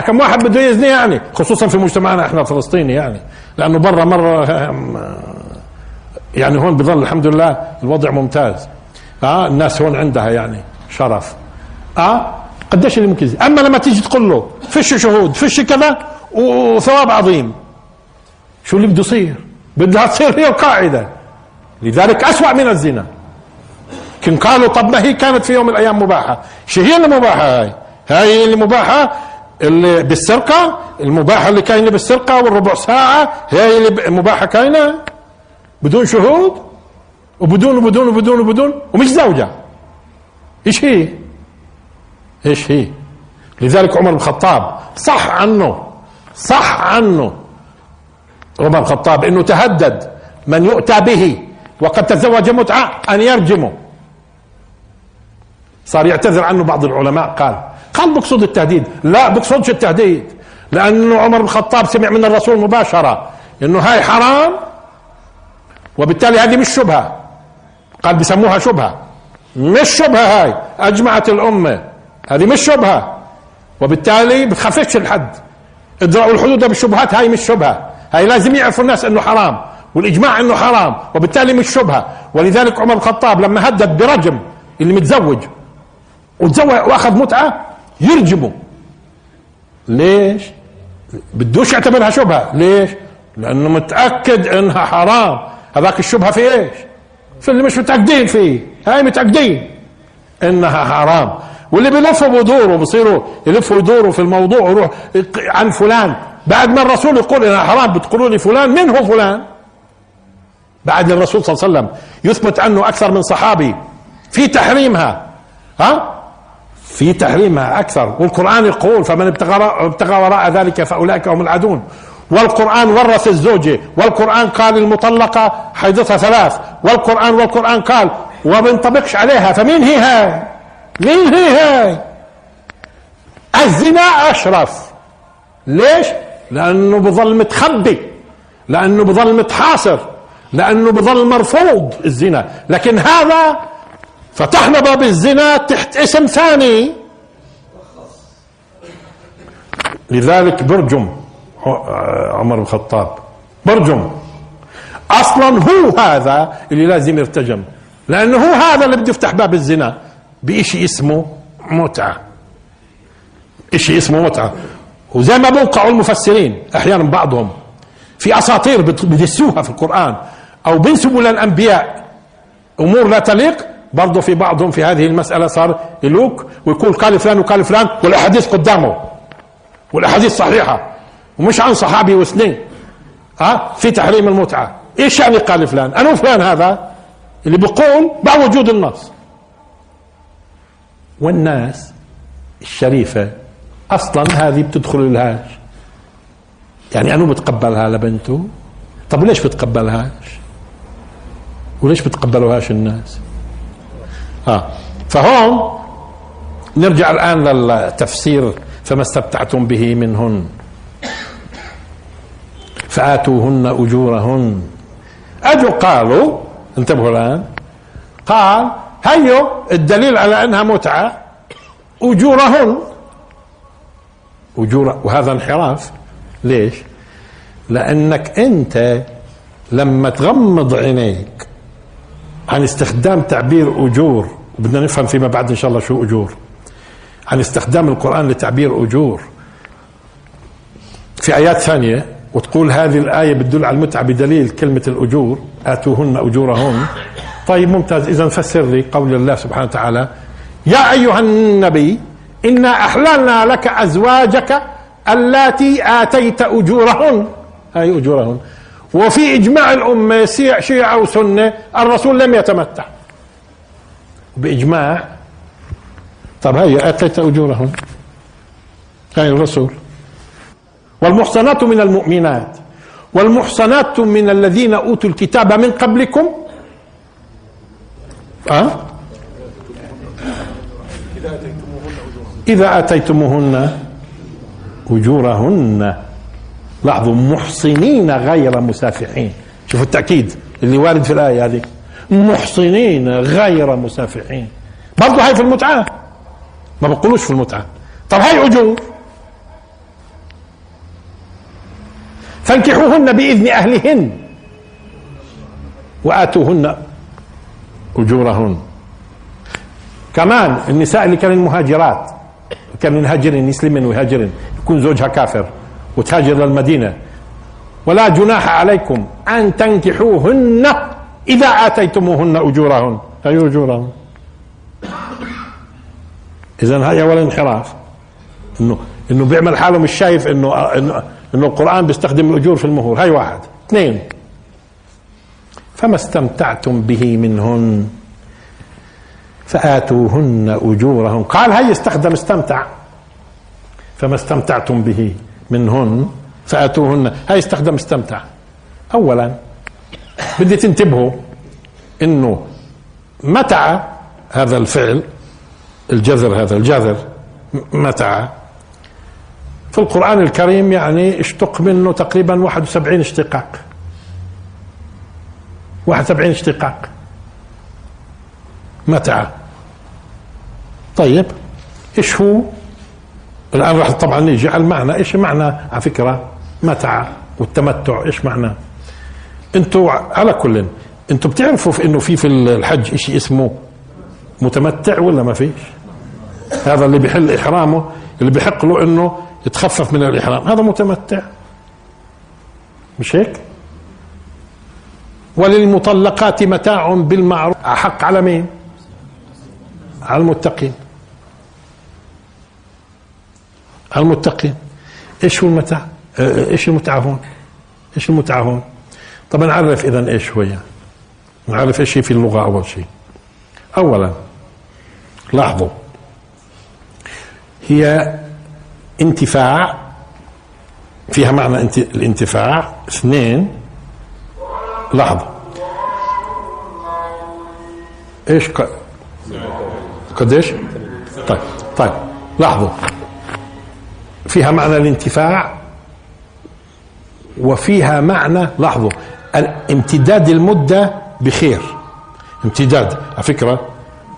كم واحد بده يزني يعني؟ خصوصا في مجتمعنا إحنا الفلسطيني يعني. لأنه برا مرة يعني هون بظل الحمد لله الوضع ممتاز. آه الناس هون عندها يعني شرف. آه قديش اللي ممكن أما لما تيجي تقول له فيش شهود فيش كذا وثواب عظيم. شو اللي بده يصير؟ بدها تصير هي القاعدة لذلك أسوأ من الزنا. كن قالوا طب ما هي كانت في يوم من الأيام مباحة. شو هي اللي مباحة هاي؟ هاي اللي مباحة اللي بالسرقة المباحة اللي كاينة بالسرقة والربع ساعة هي اللي مباحة كاينة. بدون شهود وبدون وبدون وبدون وبدون ومش زوجة. إيش هي؟ إيش هي؟ لذلك عمر بن الخطاب صح عنه صح عنه. عمر الخطاب إنه تهدد من يؤتى به وقد تزوج متعة أن يرجمه. صار يعتذر عنه بعض العلماء قال قال بقصد التهديد. لا بقصدش التهديد. لأنه عمر بن الخطاب سمع من الرسول مباشرة إنه هاي حرام وبالتالي هذه مش شبهة. قال بسموها شبهة. مش شبهة هاي. أجمعت الأمة. هذه مش شبهة. وبالتالي بتخففش الحد. ادرأوا الحدود بالشبهات هاي مش شبهة. هاي لازم يعرفوا الناس إنه حرام والإجماع إنه حرام وبالتالي مش شبهة. ولذلك عمر الخطاب لما هدد برجم اللي متزوج وتزوج وأخذ متعة يرجمه ليش؟ بدوش يعتبرها شبهة. ليش؟ لأنه متأكد إنها حرام. هذاك الشبهة في إيش؟ في اللي مش متأكدين فيه. هاي متأكدين إنها حرام. واللي بيلفوا بدوروا بصيروا يلفوا يدوروا في الموضوع ويروح عن فلان. بعد ما الرسول يقول إنها حرام بتقولوا لي فلان؟ من هو فلان؟ بعد الرسول صلى الله عليه وسلم يثبت عنه أكثر من صحابي. في تحريمها. ها؟ في تحريمها أكثر. والقرآن يقول فمن ابتغى وراء ذلك فأولئك هم العادون والقرآن ورث الزوجه والقرآن قال المطلقه حيضتها ثلاث. والقرآن والقرآن قال وما بينطبقش عليها. فمين هي هاي؟ مين هي هاي؟ الزنا أشرف. ليش؟ لأنه بظل متخبي لأنه بظل متحاصر لأنه بظل مرفوض الزنا. لكن هذا فتحنا باب الزنا تحت اسم ثاني. لذلك برجم عمر بن الخطاب. برجم. أصلا هو هذا اللي لازم يرتجم. لأنه هو هذا اللي بده يفتح باب الزنا بشيء اسمه متعة. شيء اسمه متعة. وزي ما بوقعوا المفسرين أحيانا بعضهم في أساطير بدسوها في القرآن أو بينسبوا للأنبياء. أمور لا تليق. برضه في بعضهم في هذه المسألة صار يلوك ويقول قال فلان وقال فلان والأحاديث قدامه والأحاديث صحيحة ومش عن صحابي واثنين ها؟ في تحريم المتعة. إيش يعني قال فلان؟ أنا فلان هذا. اللي بيقول مع وجود النص. والناس الشريفة أصلا هذه بتدخل الهاج يعني انو بتقبلها لبنته. طب ليش بتقبلهاش؟ وليش بتقبلوهاش الناس؟ آه فهون نرجع الآن للتفسير فما استمتعتم به منهن. فآتوهن أجورهن. أجوا قالوا انتبهوا الآن قال هيو الدليل على أنها متعة أجورهن. أجور وهذا انحراف. ليش؟ لأنك أنت لما تغمض عينيك عن استخدام تعبير أجور بدنا نفهم فيما بعد إن شاء الله شو أجور. عن استخدام القرآن لتعبير أجور. في آيات ثانية وتقول هذه الآية بتدل على المتعة بدليل كلمة الأجور. آتوهن أجورهن. طيب ممتاز. إذا فسر لي قول الله سبحانه وتعالى يا أيها النبي إنا أحللنا لك أزواجك اللاتي آتيت أجورهن. هاي أجورهن. وفي إجماع الأمة شيعة وسنة الرسول لم يتمتع. بإجماع. طب هي آتيت أجورهن هاي الرسول. والمحصنات من المؤمنات. والمحصنات من الذين أوتوا الكتاب من قبلكم. أه؟ إذا آتيتموهن أجورهن. لاحظوا محصنين غير مسافحين. شوفوا التأكيد اللي وارد في الآية هذه. محصنين غير مسافحين. برضه هاي في المتعة. ما بقولوش في المتعة. طب هاي أجور فانكحوهن بإذن أهلهن. وآتوهن أجورهن. كمان النساء اللي كانوا مهاجرات كانوا يهاجرن يسلمن ويهاجرن يكون زوجها كافر وتهاجر للمدينة. ولا جناح عليكم أن تنكحوهن إذا آتيتموهن أجورهن أي أجورهن؟ إذا هاي أول انحراف. إنه إنه بيعمل حاله مش شايف إنه إنه, إنه القرآن بيستخدم الأجور في المهور. هاي واحد. اثنين. فما استمتعتم به منهن؟ فآتوهن أجورهن. قال هي استخدم استمتع. فما استمتعتم به منهن؟ فآتوهن. هاي استخدم استمتع. أولا بدي تنتبهوا إنه متع هذا الفعل الجذر هذا الجذر متع في القرآن الكريم يعني اشتق منه تقريبا 71 اشتقاق. 71 اشتقاق. متع طيب إيش هو؟ الآن راح طبعا نيجي على المعنى. إيش معنى؟ على فكرة متع والتمتع إيش معنى؟ أنتوا على كل أنتوا بتعرفوا في إنه في في الحج شيء اسمه متمتع ولا ما فيش؟ هذا اللي بيحل إحرامه اللي بيحق له إنه يتخفف من الإحرام هذا متمتع. مش هيك؟ وللمطلقات متاع بالمعروف. أحق على مين؟ على المتقين. على المتقين. إيش هو المتع آه، إيش المتعة هون؟ إيش المتعة هون؟ طب نعرف اذا إيش هو يعني. نعرف إيش هي في اللغة أول شيء. اولا لاحظوا هي انتفاع فيها معنى الانتفاع. اثنين لاحظوا. إيش قديش؟ طيب طيب لاحظوا. فيها معنى الانتفاع وفيها معنى لاحظوا. امتداد المدة بخير. امتداد. على فكرة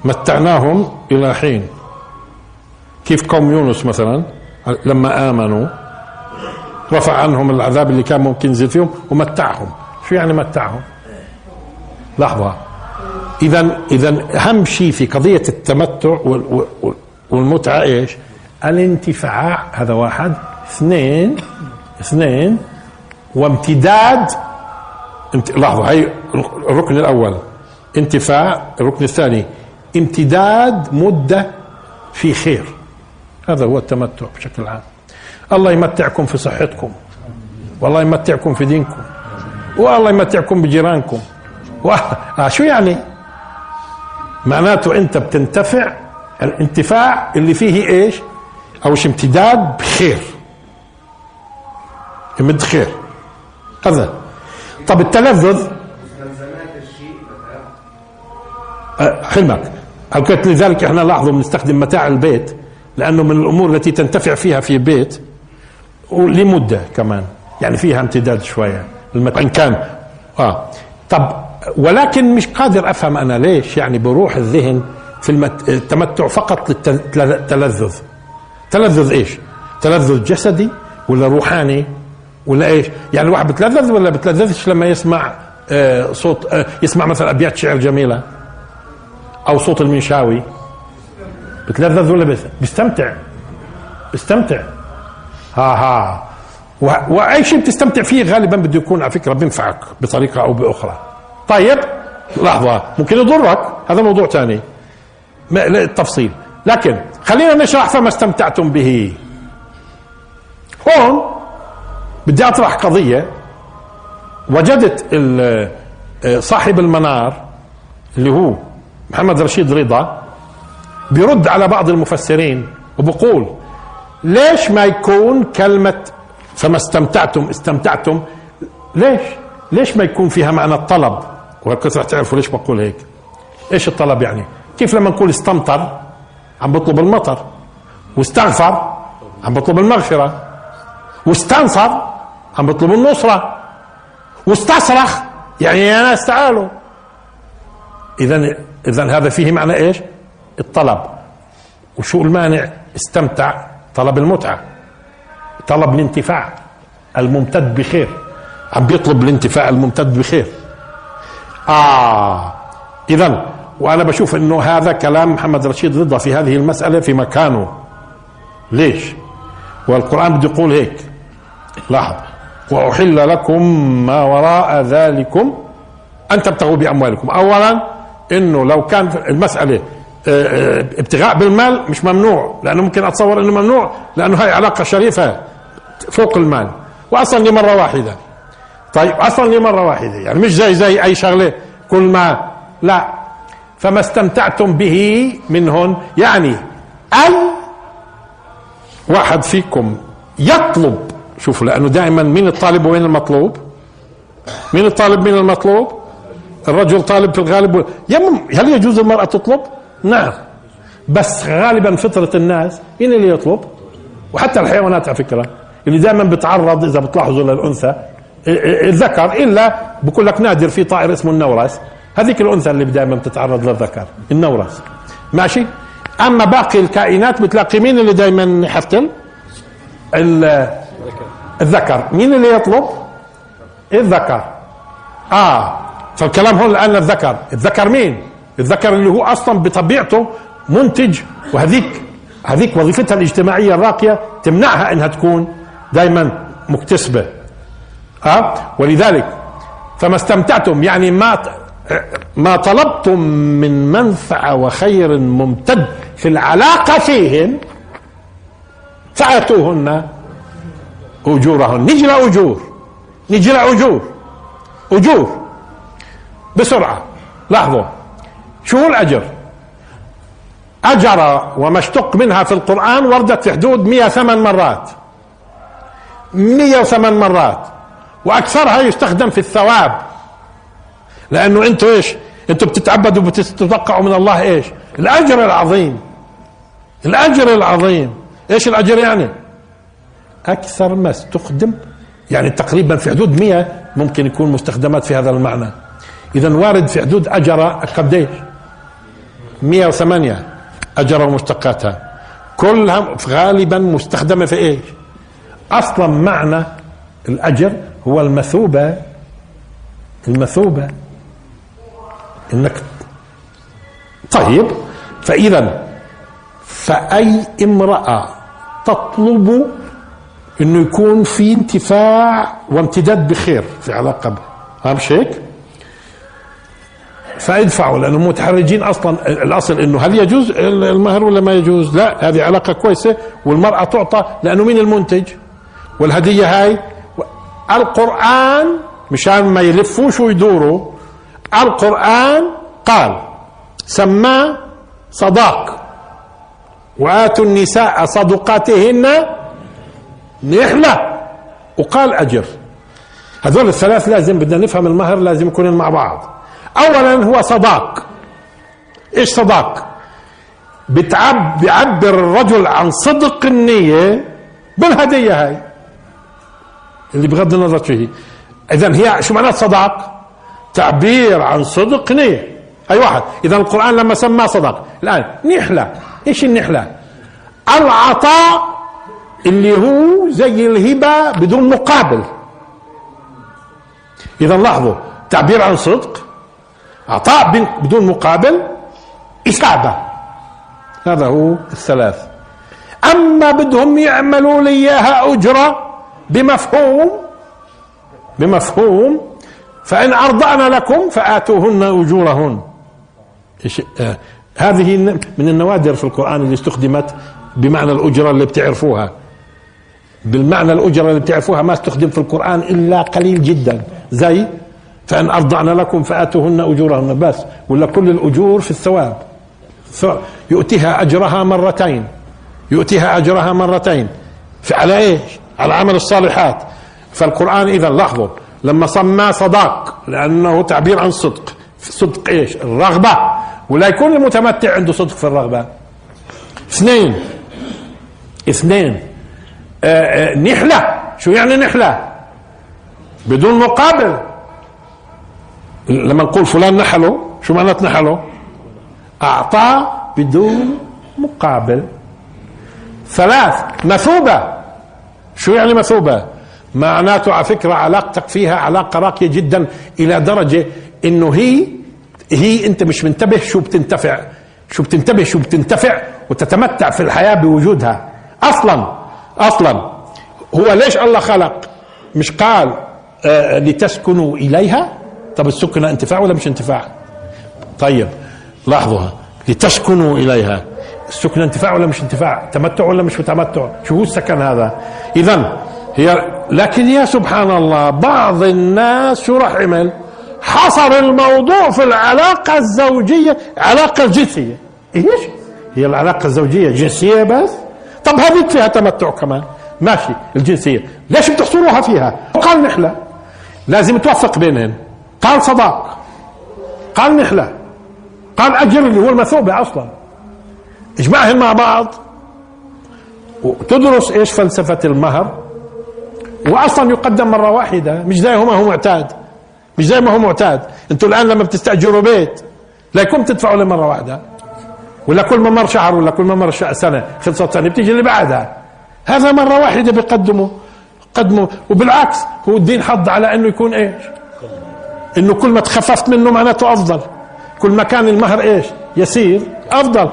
متعناهم إلى حين. كيف قوم يونس مثلا لما آمنوا رفع عنهم العذاب اللي كان ممكن ينزل فيهم ومتعهم. شو يعني متعهم؟ لحظة. إذا إذا أهم شيء في قضية التمتع والمتعة إيش؟ الانتفاع. هذا واحد. اثنين اثنين وامتداد انت... لحظة هي الركن الأول. انتفاع الركن الثاني. امتداد مدة في خير. هذا هو التمتع بشكل عام. الله يمتعكم في صحتكم. والله يمتعكم في دينكم. والله يمتعكم بجيرانكم. و... آه شو يعني؟ معناته انت بتنتفع الانتفاع اللي فيه إيش؟ أو امتداد بخير. يمد خير. هذا طب التلذذ؟ أه، حلمك قلت لذلك إحنا لاحظوا بنستخدم متاع البيت لأنه من الأمور التي تنتفع فيها في البيت ولمدة كمان. يعني فيها امتداد شوية. إن كان. آه. طب ولكن مش قادر أفهم أنا ليش يعني بروح الذهن في التمتع فقط للتلذذ تلذذ إيش؟ تلذذ جسدي ولا روحاني؟ ولا إيش؟ يعني الواحد بتلذذ ولا بتلذذش لما يسمع آه صوت آه يسمع مثلا أبيات شعر جميلة أو صوت المنشاوي؟ بتلذذ ولا بيستمتع. بيستمتع. ها ها. وأي شيء بتستمتع فيه غالبا بده يكون على فكرة بينفعك بطريقة أو بأخرى. طيب لحظة. ممكن يضرك. هذا موضوع ثاني التفصيل. لكن خلينا نشرح فما استمتعتم به. هون بدي أطرح قضية. وجدت صاحب المنار اللي هو محمد رشيد رضا بيرد على بعض المفسرين وبقول ليش ما يكون كلمة فما استمتعتم استمتعتم؟ ليش؟ ليش ما يكون فيها معنى الطلب؟ وهكذا رح تعرفوا ليش بقول هيك. إيش الطلب يعني؟ كيف لما نقول استمطر عم بطلب المطر؟ واستغفر عم بطلب المغفرة؟ واستنصر عم بطلب النصرة واستصرخ يعني يا ناس تعالوا اذا اذا هذا فيه معنى إيش؟ الطلب. وشو المانع؟ استمتع طلب المتعة. طلب الانتفاع الممتد بخير. عم بيطلب الانتفاع الممتد بخير. آه. اذا وأنا بشوف إنه هذا كلام محمد رشيد رضا في هذه المسألة في مكانه. ليش؟ والقرآن بده يقول هيك. لاحظ. وأحل لكم ما وراء ذلكم أن تبتغوا بأموالكم. اولا إنه لو كان المسألة آه، آه، ابتغاء بالمال مش ممنوع لأنه ممكن أتصور إنه ممنوع لأنه هاي علاقة شريفة فوق المال. واصلا لمرة واحدة. طيب أصلا لمرة واحدة. يعني مش زي زي أي شغلة كل ما لا. فما استمتعتم به منهن يعني أي واحد فيكم يطلب شوفوا لأنه دائما مين الطالب وين المطلوب؟ مين الطالب مين المطلوب؟ الرجل طالب في الغالب هل يجوز المرأة تطلب؟ نعم. بس غالبا فطرة الناس مين اللي يطلب؟ وحتى الحيوانات على فكرة اللي دائما بتعرض إذا بتلاحظوا للأنثى الذكر إلا بقول لك نادر في طائر اسمه النورس. هذيك الأنثى اللي دائما بتتعرض للذكر النورس. ماشي؟ أما باقي الكائنات بتلاقي مين اللي دائما يحتل؟ الذكر. مين اللي يطلب؟ الذكر. آه. فالكلام هون الان الذكر. الذكر مين؟ الذكر اللي هو أصلا بطبيعته منتج. وهذيك هذيك وظيفتها الاجتماعية الراقية تمنعها إنها تكون دائما مكتسبة. أه؟ ولذلك فما استمتعتم. يعني ما ما طلبتم من منفعة وخير ممتد في العلاقة فيهم فأتوهن اجورهن نجي لاجور نجي لاجور أجور. بسرعة. لاحظوا شو الأجر؟ أجر وما اشتق منها في القرآن وردت في حدود 108 مرات. 108 مرات. وأكثرها يستخدم في الثواب. لأنه أنتوا إيش؟ أنتوا بتتعبدوا وبتتوقعوا من الله إيش؟ الأجر العظيم. الأجر العظيم. إيش الأجر يعني؟ أكثر ما استخدم يعني تقريبا في حدود 100 ممكن يكون مستخدمات في هذا المعنى. إذا وارد في حدود أجر قديش؟ 108 أجر ومشتقاتها. كلها غالبا مستخدمة في إيش؟ أصلا معنى الأجر هو المثوبة المثوبة. إنك طيب فاذا فأي امرأة تطلب إنه يكون في انتفاع وامتداد بخير في علاقة بها مش هيك؟ فادفعوا لانهم متحرجين أصلا الأصل إنه هل يجوز المهر ولا ما يجوز؟ لا هذه علاقة كويسة والمرأة تعطى لأنه مين المنتج؟ والهدية هاي القرآن مشان ما يلفوش ويدوروا القرآن قال سماه صداق وآتوا النساء صدقاتهن نحله وقال أجر. هذول الثلاث لازم بدنا نفهم المهر لازم يكونوا مع بعض. اولا هو صداق. إيش صداق؟ بتعب بيعبر الرجل عن صدق النية بالهدية هاي. اللي بغض النظر شو هي. اذا هي شو معنات صداق؟ تعبير عن صدق نية. أي واحد. اذا القرآن لما سماه صداق. الآن نحلة إيش النحلة العطاء اللي هو زي الهبة بدون مقابل. إذا لاحظوا تعبير عن صدق عطاء بدون مقابل إثابة هذا هو الثلاث. أما بدهم يعملوا لي إياها أجرة بمفهوم بمفهوم فإن أرضعن لكم فآتوهن أجورهن. آه هذه من النوادر في القرآن اللي استخدمت بمعنى الأجرة اللي بتعرفوها. بالمعنى الأجرة اللي بتعرفوها ما استخدم في القرآن إلا قليل جدا. زي فإن أرضعن لكم فآتوهن أجورهن. بس. ولا كل الأجور في الثواب. يؤتيها أجرها مرتين. يؤتيها أجرها مرتين. على إيش؟ على عمل الصالحات. فالقرآن إذا لاحظوا لما سماه صداق. لأنه تعبير عن صدق. صدق إيش؟ الرغبة. ولا يكون المتمتع عنده صدق في الرغبة. اثنين. اثنين. نحلة. شو يعني نحلة؟ بدون مقابل. لما نقول فلان نحله شو معنات نحله؟ أعطى بدون مقابل. ثلاث مثوبة. شو يعني مثوبة؟ معناته على فكرة علاقتك فيها علاقة راقية جدا إلى درجة إنه هي هي أنت مش منتبه شو بتنتفع. شو بتنتبه شو بتنتفع وتتمتع في الحياة بوجودها. أصلا أصلا. هو ليش الله خلق؟ مش قال آه لتسكنوا إليها؟ طب السكنة انتفاع ولا مش انتفاع؟ طيب لاحظوا لتسكنوا إليها. السكنة انتفاع ولا مش انتفاع؟ تمتع ولا مش تمتع؟ شو هو السكن هذا؟ إذا هي لكن يا سبحان الله بعض الناس شو راح عمل حصر الموضوع في العلاقة الزوجية علاقة جنسية. إيش؟ هي العلاقة الزوجية جنسية بس؟ طب هذيك فيها تمتع كمان؟ ماشي الجنسية ليش بتحصروها فيها؟ قال نحلة لازم توفق بينهن قال صداق. قال نحلة قال أجر اللي هو المثوبة أصلا. اجمعهم مع بعض. وتدرس إيش فلسفة المهر. واصلا يقدم مرة واحدة. مش زي ما هو معتاد. مش زي ما هو معتاد. أنتوا الآن لما بتستأجروا بيت لا يكون تدفعوا له مرة واحدة. ولا كل ما مر شهر ولا كل ما مر سنة خلصت سنة بتيجي اللي بعدها. هذا مرة واحدة بيقدموا قدموا. وبالعكس هو الدين حض على إنه يكون إيش؟ إنه كل ما تخففت منه معناته أفضل. كل ما كان المهر إيش؟ يسير أفضل.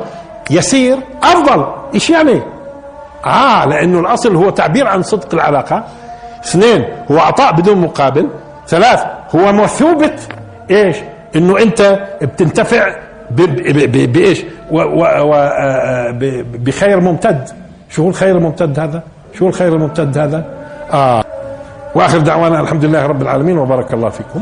يسير أفضل. إيش يعني؟ آه لأنه الأصل هو تعبير عن صدق العلاقة. اثنين هو عطاء بدون مقابل. ثلاث هو مثوبة إيش؟ إنه أنت بتنتفع بإيش؟ بخير ممتد. شو هو الخير الممتد هذا؟ شو الخير الممتد هذا؟ آه. وآخر دعوانا الحمد لله رب العالمين وبارك الله فيكم.